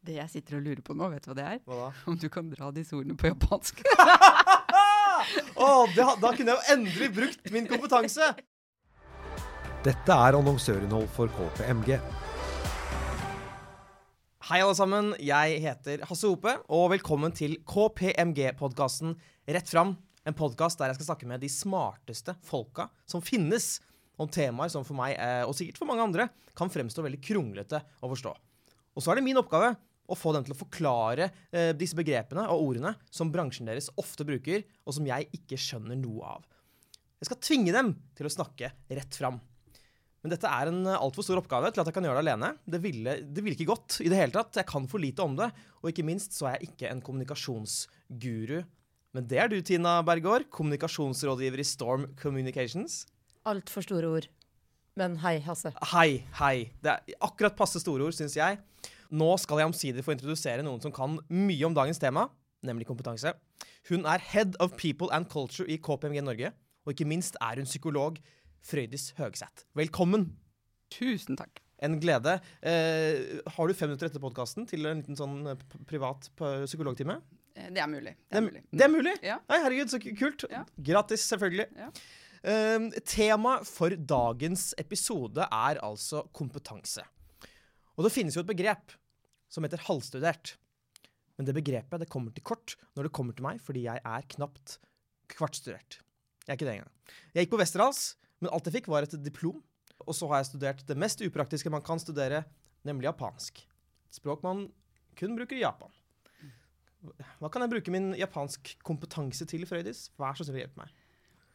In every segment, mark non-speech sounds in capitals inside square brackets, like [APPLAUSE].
Det jeg sitter og lurer på nå, vet du hva det er? Hva da? Om du kan dra disse ordene på japansk. [LAUGHS] oh, det, da kunne jeg jo endelig brukt min kompetanse! Dette er annonsørinnhold for KPMG. Hei, alle sammen. Jeg heter Hasse Hope, og velkommen til KPMG-podkasten Rett fram. En podkast der jeg skal snakke med de smarteste folka som finnes, om temaer som for meg, eh, og sikkert for mange andre, kan fremstå veldig kronglete å forstå. Og så er det min oppgave å få dem til å forklare eh, disse begrepene og ordene som bransjen deres ofte bruker, og som jeg ikke skjønner noe av. Jeg skal tvinge dem til å snakke rett fram. Men dette er en altfor stor oppgave til at jeg kan gjøre det alene. Det ville, det ville ikke gått i det hele tatt. Jeg kan for lite om det. Og ikke minst så er jeg ikke en kommunikasjonsguru. Men det er du, Tina Bergård, kommunikasjonsrådgiver i Storm Communications. Altfor store ord. Men hei, Hasse. Hei, hei. Det er akkurat passe store ord, syns jeg. Nå skal jeg omsider få introdusere noen som kan mye om dagens tema, nemlig kompetanse. Hun er Head of People and Culture i KPMG Norge, og ikke minst er hun psykolog. Frøydis Høgseth. Velkommen. Tusen takk. En glede. Eh, har du fem minutter etter podkasten til en liten sånn eh, privat psykologtime? Eh, Det er mulig. Det er mulig. det er mulig? Ja. Nei, herregud, så kult. Ja. Gratis, selvfølgelig. Ja. Eh, tema for dagens episode er altså kompetanse. Og det finnes jo et begrep som heter halvstudert. Men det begrepet det kommer til kort når det kommer til meg, fordi jeg er knapt kvartstudert. Jeg er ikke det engang. Jeg gikk på Westerdals, men alt jeg fikk, var et diplom. Og så har jeg studert det mest upraktiske man kan studere, nemlig japansk. Et språk man kun bruker i Japan. Hva kan jeg bruke min japansk kompetanse til, Frøydis? Vær så snill å hjelpe meg.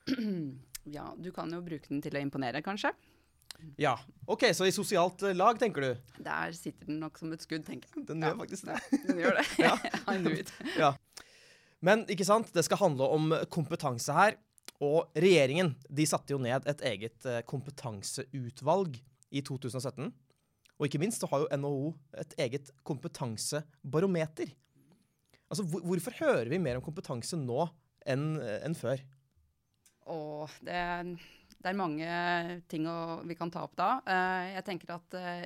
[CLEARS THROAT] Ja, du kan jo bruke den til å imponere, kanskje. Ja. OK, så i sosialt eh, lag, tenker du? Der sitter den nok som et skudd, tenker jeg. Den Ja. gjør faktisk det. Den gjør det. [LAUGHS] Ja. I knew it. Ja. Men ikke sant, det skal handle om kompetanse her. Og regjeringen de satte jo ned et eget eh, kompetanseutvalg i 2017. Og ikke minst så har jo NHO et eget kompetansebarometer. Altså, Hvorfor hører vi mer om kompetanse nå enn enn før? Å, det, det er mange ting å, vi kan ta opp da. Eh, jeg tenker at eh,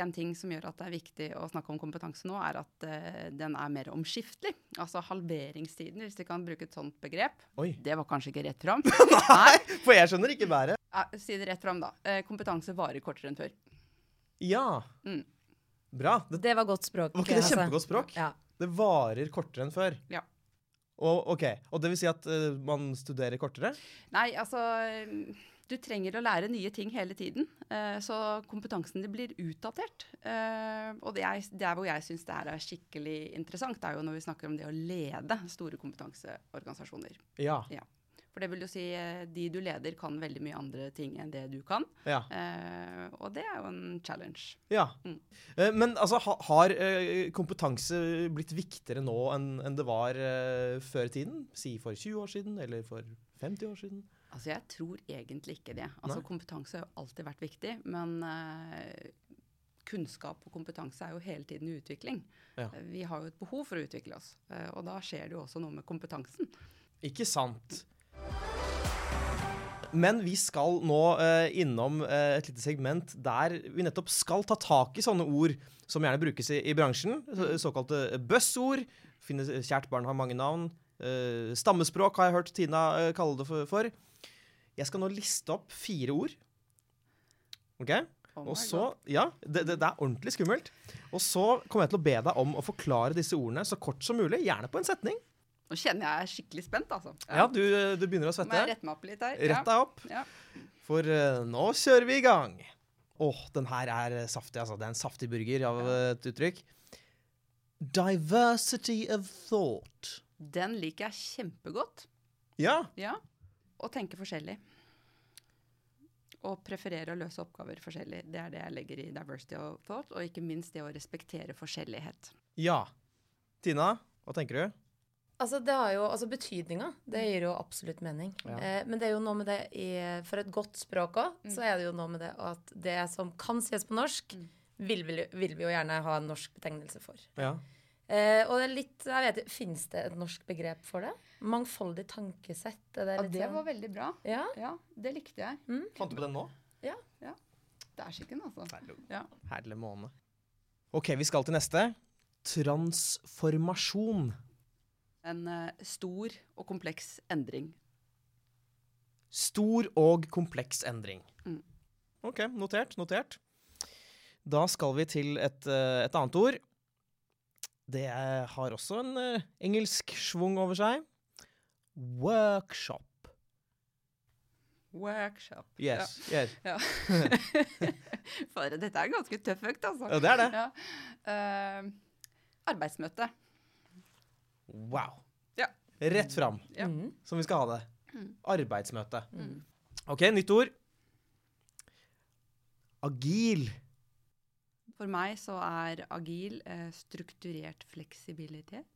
en ting som gjør at det er viktig å snakke om kompetanse nå, er at eh, den er mer omskiftelig. Altså halveringstiden, hvis vi kan bruke et sånt begrep. Oi. Det var kanskje ikke rett fram. [LAUGHS] Nei, for jeg skjønner ikke været. Eh, Si det rett fram, da. Eh, kompetanse varer kortere enn før. Ja. Mm. Bra. Det Det var godt språk. var ikke det Hasse. kjempegodt språk? Ja. Det varer kortere enn før. Ja. Og, ok, og det vil si at uh, man studerer kortere? Nei, altså Du trenger å lære nye ting hele tiden. eh, så kompetansen din blir utdatert. Eh, og det er, det er hvor jeg syns det her er skikkelig interessant, det er jo når vi snakker om det å lede store kompetanseorganisasjoner. Ja. For det vil jo si eh, de du leder kan veldig mye andre ting enn det du kan. ja. Og det er jo en challenge. ja. Mm. Men altså, har kompetanse blitt viktigere nå enn det var før i tiden? Si for 20 år siden, eller for 50 år siden? Altså jeg tror egentlig ikke det. Altså Nei. Kompetanse har jo alltid vært viktig, men uh, kunnskap og kompetanse er jo hele tiden i utvikling. Ja. Eh, Vi har jo et behov for å utvikle oss, uh, og da skjer det jo også noe med kompetansen. Ikke sant? Men vi skal nå uh, innom et lite segment der vi nettopp skal ta tak i sånne ord som gjerne brukes i, i bransjen. Så, såkalte buzzord. Kjært barn har mange navn. Stammespråk har jeg hørt Tina kalle det for. Jeg skal nå liste opp fire ord. OK? Oh Og så, ja, det, det, det er ordentlig skummelt. Og så kommer jeg til å be deg om å forklare disse ordene så kort som mulig. Gjerne på en setning. Nå kjenner jeg er skikkelig spent, altså. Ja, du, du begynner å svette. Må jeg rette meg opp litt her? Rett deg opp. Ja. For uh, nå kjører vi i gang. Åh, den her er saftig, altså. Det er en saftig burger av eh, et uttrykk. Diversity of thought. Den liker jeg kjempegodt. Ja. Ja. Å tenke forskjellig. Og preferere å løse oppgaver forskjellig. Det er det jeg legger i diversity of thought, og ikke minst det å respektere forskjellighet. Ja. Tina, hva tenker du? Altså, det har jo, altså Betydninga det gir jo absolutt mening. Ja. Eh, men det er jo noe med det i, for et godt språk òg, Mm. så er det jo noe med det at det som kan sies på norsk, Mm. vil, vi, vil vi jo gjerne ha en norsk betegnelse for. Ja. Eh, og det er litt, jeg vet ikke, Fins det et norsk begrep for det? Mangfoldig tankesett? Det Ja, det sånn- var veldig bra. ja? Ja, det likte jeg. Fant du på den nå? Det er skikken, altså. Ja. Herlig måne. OK, vi skal til neste. Transformasjon. En uh, stor og kompleks endring. Stor og kompleks endring. Mm. OK, notert. Notert. Da skal vi til et, eh, et annet ord. Det er- har også en uh, engelsk schwung over seg. Workshop. Workshop. Yes. yes. Ja. [LAUGHS] For dette er ganske tøff økt, altså. Ja, det er det. Ja. Uh, arbeidsmøte. Wow. Ja. Rett fram, Ja. Mm. som vi skal ha det. Mm. Arbeidsmøte. Mm. OK, nytt ord. Agil. For meg så er agil eh, strukturert fleksibilitet.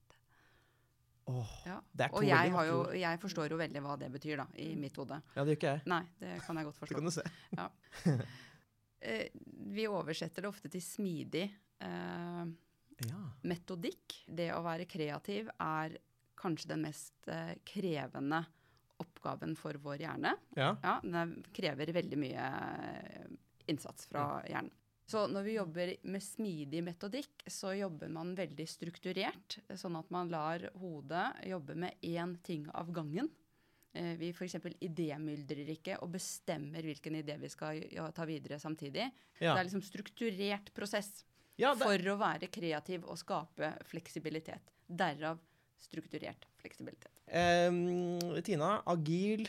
Åh, Ja. det er to Og jeg, har jo, jeg forstår jo veldig hva det betyr, da, i mitt hode. Ja, det gjør ikke jeg. Nei, det kan jeg godt [LAUGHS] forstå. Det kan du se. [LAUGHS] Eh, vi oversetter det ofte til smidig. Eh, Ja. metodikk, det å være kreativ, er kanskje den mest eh, krevende oppgaven for vår hjerne. ja. Ja, den er, krever veldig mye eh, innsats fra hjernen. Så når vi jobber med smidig metodikk, så jobber man veldig strukturert, sånn at man lar hodet jobbe med én ting av gangen. Eh, vi f.eks. idémyldrer ikke og bestemmer hvilken idé vi skal ta videre samtidig. Ja. Det er liksom strukturert prosess ja, det, for å være kreativ og skape fleksibilitet. Derav strukturert fleksibilitet. Em, Tina, agil.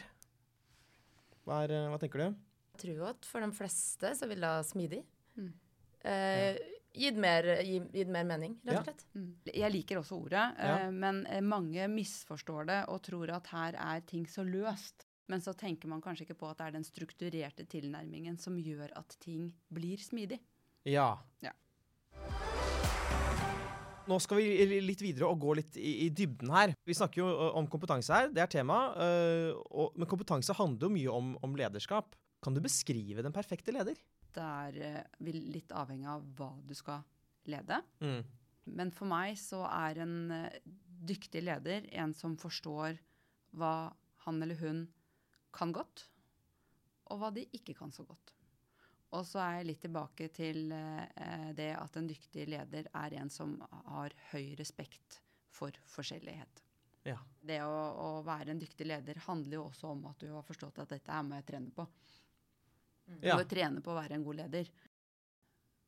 Hva, er, hva tenker du? Jeg tror at for de fleste så vil det smidig. Mm. Eh, gitt, mer, gi, gitt mer mening, rett og slett. Ja. Jeg liker også ordet, Ja. eh, men eh, mange misforstår det og tror at her er ting så løst. Men så tenker man kanskje ikke på at det er den strukturerte tilnærmingen som gjør at ting blir smidig. Ja. Ja. Nå skal vi litt videre og gå litt i, i dybden her. Vi snakker jo om kompetanse her, det er tema. ø, og, men kompetanse handler jo mye om, om lederskap. Kan du beskrive den perfekte leder? Det er eh, litt avhengig av hva du skal lede. Mm. Men for meg så er en eh, dyktig leder en som forstår hva han eller hun kan godt, og hva de ikke kan så godt. Og så er jeg litt tilbake til eh, det at en dyktig leder er en som har høy respekt for forskjellighet. Ja. Det å, å være en dyktig leder handler jo også om at du har forstått at dette er må jeg trene på. Du Ja. må trene på å være en god leder.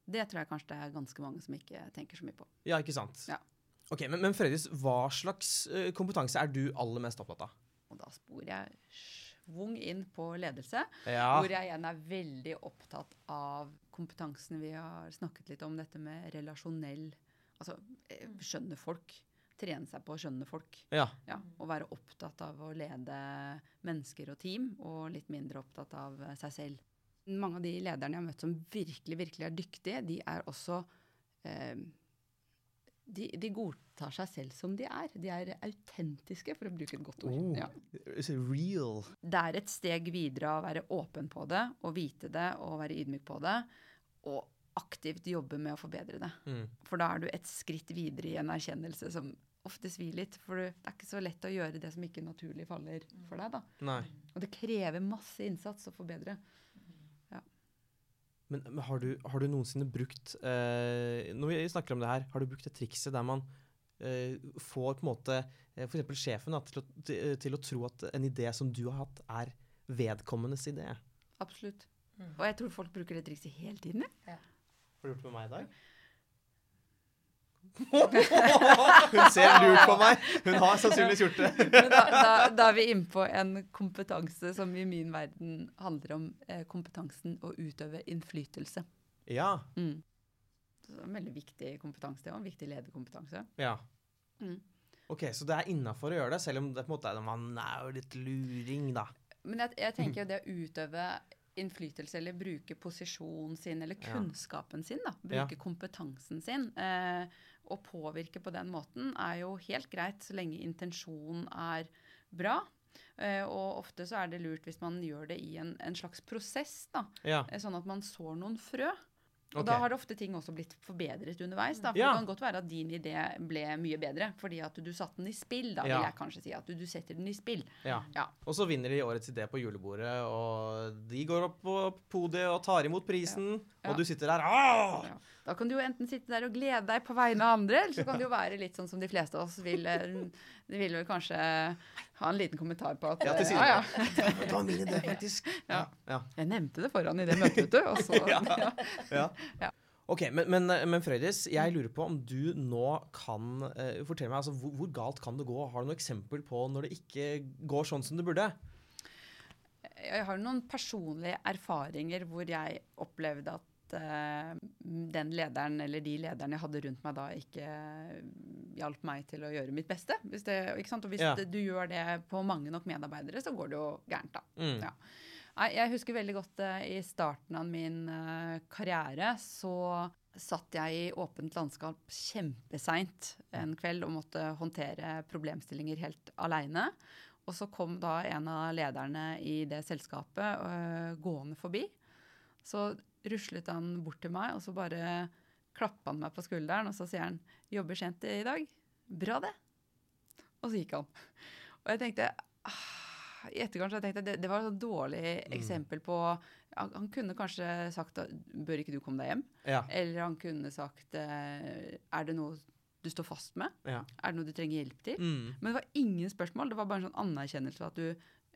Det tror jeg kanskje det er ganske mange som ikke tenker så mye på. ja, ikke sant? Ja. Ok, Men, men Fredis, hva slags kompetanse er du aller mest opptatt av? Og da sporer jeg svung inn på ledelse, Ja. hvor jeg igjen er veldig opptatt av kompetansen vi har snakket litt om, dette med relasjonell Altså eh, skjønne folk. Trene seg på å skjønne folk. ja. Ja, og være opptatt av å lede mennesker og team, og litt mindre opptatt av eh, seg selv. Mange av de lederne jeg har møtt som virkelig, virkelig er dyktige, de er også eh, de, de godtar seg selv som de er. De er autentiske, for å bruke et godt ord. Oh, Ja. real. Det er et steg videre å være åpen på det, og vite det, og være ydmyk på det, og aktivt jobbe med å forbedre det. Mm. For da er du et skritt videre i en erkjennelse som ofte svir litt. For det er ikke så lett å gjøre det som ikke naturlig faller for deg. da. Nei. Og det krever masse innsats å forbedre. Men, men har, du, har du noensinne brukt eh, Når vi snakker om det her, har du brukt det trikset der man eh, får på en måte eh, f.eks. sjefen da, til, å, til, til å tro at en idé som du har hatt, er vedkommendes idé? Absolutt. Mm. Og jeg tror folk bruker det trikset hele tiden. Ja. Har du gjort det med meg i dag? Hun ser lurt på meg. Hun har sannsynligvis gjort det. [LAUGHS] Da, da, da er vi inne på en kompetanse som i min verden handler om eh, kompetansen å utøve innflytelse. Ja. Mm. Så det er en veldig viktig kompetanse. Det jo en viktig lederkompetanse. ja. Mm. Ok, Så det er innafor å gjøre det, selv om det på en måte er, man er jo litt luring, da. Men jeg, jeg tenker jo [CLEARS THROAT] det å utøve innflytelse eller bruke posisjonen sin eller kunnskapen sin, da, bruke kompetansen sin, eh, og påvirke på den måten, er jo helt greit så lenge intensjonen er bra. Eh, og ofte så er det lurt hvis man gjør det i en, en slags prosess, da, Ja. eh, sånn at man sår noen frø. Og okay. da har det ofte ting også blitt forbedret underveis. Da. For Ja. Det kan godt være at din idé ble mye bedre fordi at du satte den i spill. Da Ja. vil jeg kanskje si at du, du setter den i spill. Ja. Ja. Og så vinner de årets idé på julebordet, og de går opp på podiet og tar imot prisen, og du sitter der ah! Da kan du jo enten sitte der og glede deg på vegne av andre, eller så kan det jo være litt sånn som de fleste av oss vil eh, De vil vel kanskje ha en liten kommentar på at Ja, til siden. ja, ja. Det var min idé, faktisk. Ja. ja. Jeg nevnte det foran i det møtet, vet du. Og så, [LAUGHS] Ja. ja. Ja. Ok, Men, men, men Frøydis, jeg lurer på om du nå kan uh, fortelle meg altså, hvor, hvor galt kan det gå? Har du noe eksempel på når det ikke går sånn som det burde? Jeg har noen personlige erfaringer hvor jeg opplevde at den lederen eller de lederne jeg hadde rundt meg da, ikke hjalp meg til å gjøre mitt beste. Hvis det? Og hvis Ja. du gjør det på mange nok medarbeidere, så går det jo gærent, da. Mm. Ja. Jeg husker veldig godt eh, i starten av min eh, karriere så satt jeg i åpent landskap kjempeseint en kveld og måtte håndtere problemstillinger helt aleine. Og så kom da en av lederne i det selskapet gående forbi. Så ruslet han bort til meg, og så bare klappa han meg på skulderen, og så sier han 'Jobber sent i dag? Bra, det.' Og så gikk han. Og jeg tenkte ah, I etterkant så tenkte jeg det, det var et dårlig eksempel på han, han kunne kanskje sagt 'Bør ikke du komme deg hjem?' Ja. Eller han kunne sagt eh, 'Er det noe du står fast med? Ja. Er det noe du trenger hjelp til?' Mm. Men det var ingen spørsmål. Det var bare en sånn anerkjennelse av at du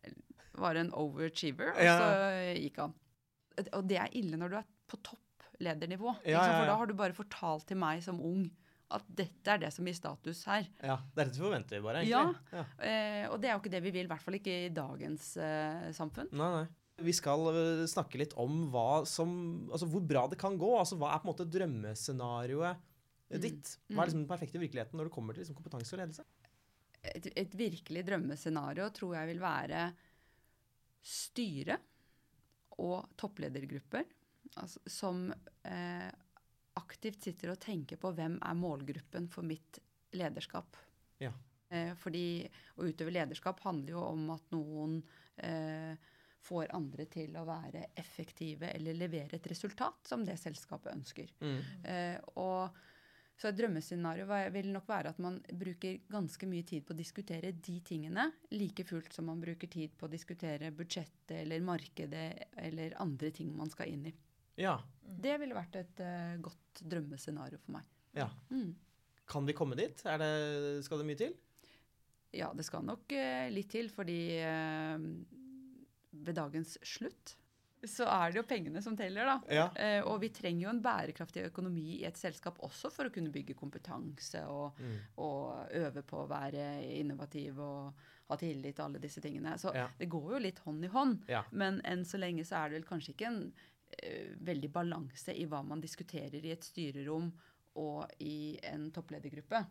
eh, var en overachiever, og Ja. så gikk han. Og det er ille når du er på toppledernivå. Ja, Ja, ja, For da har du bare fortalt til meg som ung at dette er det som gir status her. ja. Det er dette vi forventer, bare. Egentlig. ja. Eh, og det er jo ikke det vi vil, i hvert fall ikke i dagens eh, samfunn. Nei, nei. Vi skal øh, snakke litt om hva som, altså hvor bra det kan gå. altså Hva er på en måte drømmescenarioet ditt? Hva er liksom den perfekte virkeligheten når det kommer til liksom, kompetanse og ledelse? Et, et virkelig drømmescenario tror jeg vil være styre og toppledergrupper altså, som eh, aktivt sitter og tenker på hvem er målgruppen for mitt lederskap. Ja. Eh, fordi å utøve lederskap handler jo om at noen eh, får andre til å være effektive eller levere et resultat som det selskapet ønsker. Mm. Eh, og så et drømmescenario vil nok være at man bruker ganske mye tid på å diskutere de tingene, like fullt som man bruker tid på å diskutere budsjettet eller markedet eller andre ting man skal inn i. Ja. Det ville vært et uh, godt drømmescenario for meg. ja. Mm. Kan vi komme dit? Er det, skal det mye til? Ja, det skal nok uh, litt til, fordi uh, ved dagens slutt så er det jo pengene som teller, da. Ja. Eh, og vi trenger jo en bærekraftig økonomi i et selskap også for å kunne bygge kompetanse og, Mm. og øve på å være innovativ og ha tillit og alle disse tingene. Så Ja. det går jo litt hånd i hånd. Ja. Men enn så lenge så er det vel kanskje ikke en eh, veldig balanse i hva man diskuterer i et styrerom og i en toppledergruppe.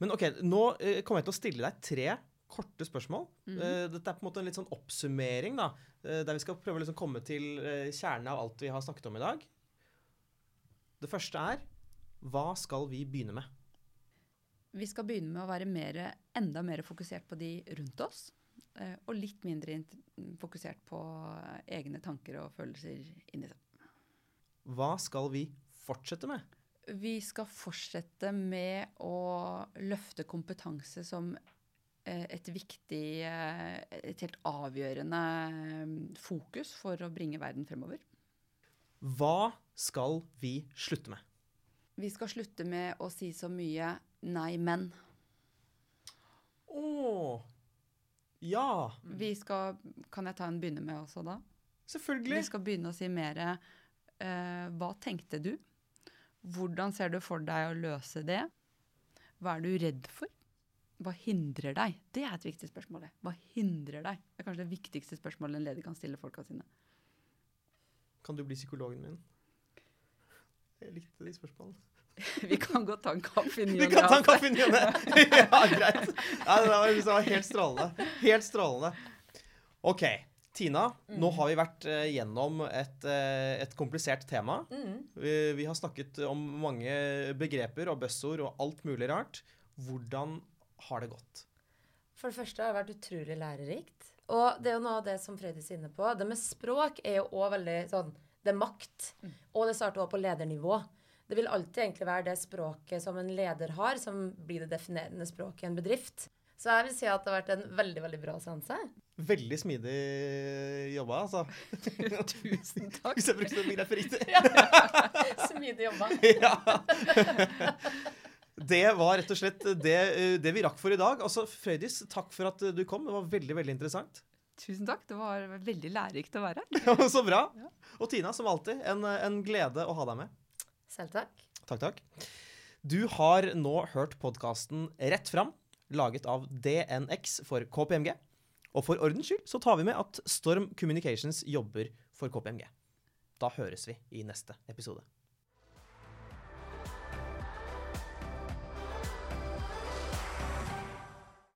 Men ok, nå eh, kommer jeg til å stille deg tre korte spørsmål. Eh, dette er på en måte en litt sånn oppsummering, da. eh, der vi skal prøve å liksom komme til eh, kjernen av alt vi har snakket om i dag. Det første er hva skal vi begynne med? Vi skal begynne med å være mer, enda mer fokusert på de rundt oss. Og litt mindre fokusert på egne tanker og følelser inni seg. Hva skal vi fortsette med? Vi skal fortsette med å løfte kompetanse som et viktig, eh, et helt avgjørende eh, fokus for å bringe verden fremover. Hva skal vi slutte med? Vi skal slutte med å si så mye 'nei, men'. Å Ja, Vi skal Kan jeg ta en begynne med også da? Selvfølgelig. Vi skal begynne å si mer uh, Hva tenkte du? Hvordan ser du for deg å løse det? Hva er du redd for? Hva hindrer deg? Det er et viktig spørsmål. det. Hva hindrer deg? Det er kanskje det viktigste spørsmålet en leder kan stille folka sine. Kan du bli psykologen min? Jeg likte de spørsmålene. [LAUGHS] Vi kan godt ta en kaffe i ny Vi kan ta en kaffe i ny og ne. [LAUGHS] Ja, greit. Ja, det var, det var helt strålende. Helt strålende. OK. Tina, nå har vi vært uh, gjennom et, uh, et komplisert tema. Mm. Vi, vi har snakket om mange begreper og buzzord og alt mulig rart. Hvordan har det godt? For det første har det vært utrolig lærerikt. Og det er jo noe av det som Frøydis er inne på. Det med språk er jo òg veldig sånn Det er makt. Og det starter òg på ledernivå. Det vil alltid egentlig være det språket som en leder har, som blir det definerende språket i en bedrift. Så jeg vil si at det har vært en veldig, veldig bra seanse. Veldig smidig jobba, altså. [LAUGHS] Tusen takk. Hvis jeg brukte det begrepet riktig. Smidig jobba. ja. [LAUGHS] Det var rett og slett det, det vi rakk for i dag. Altså, Frøydis, takk for at du kom. Det var veldig veldig interessant. Tusen takk. Det var veldig lærerikt å være her. [LAUGHS] Så bra. Og Tina, som alltid, en, en glede å ha deg med. Selv takk. Takk, takk. Du har nå hørt podkasten Rett fram, laget av DNX for KPMG. Og for ordens skyld så tar vi med at Storm Communications jobber for KPMG. Da høres vi i neste episode.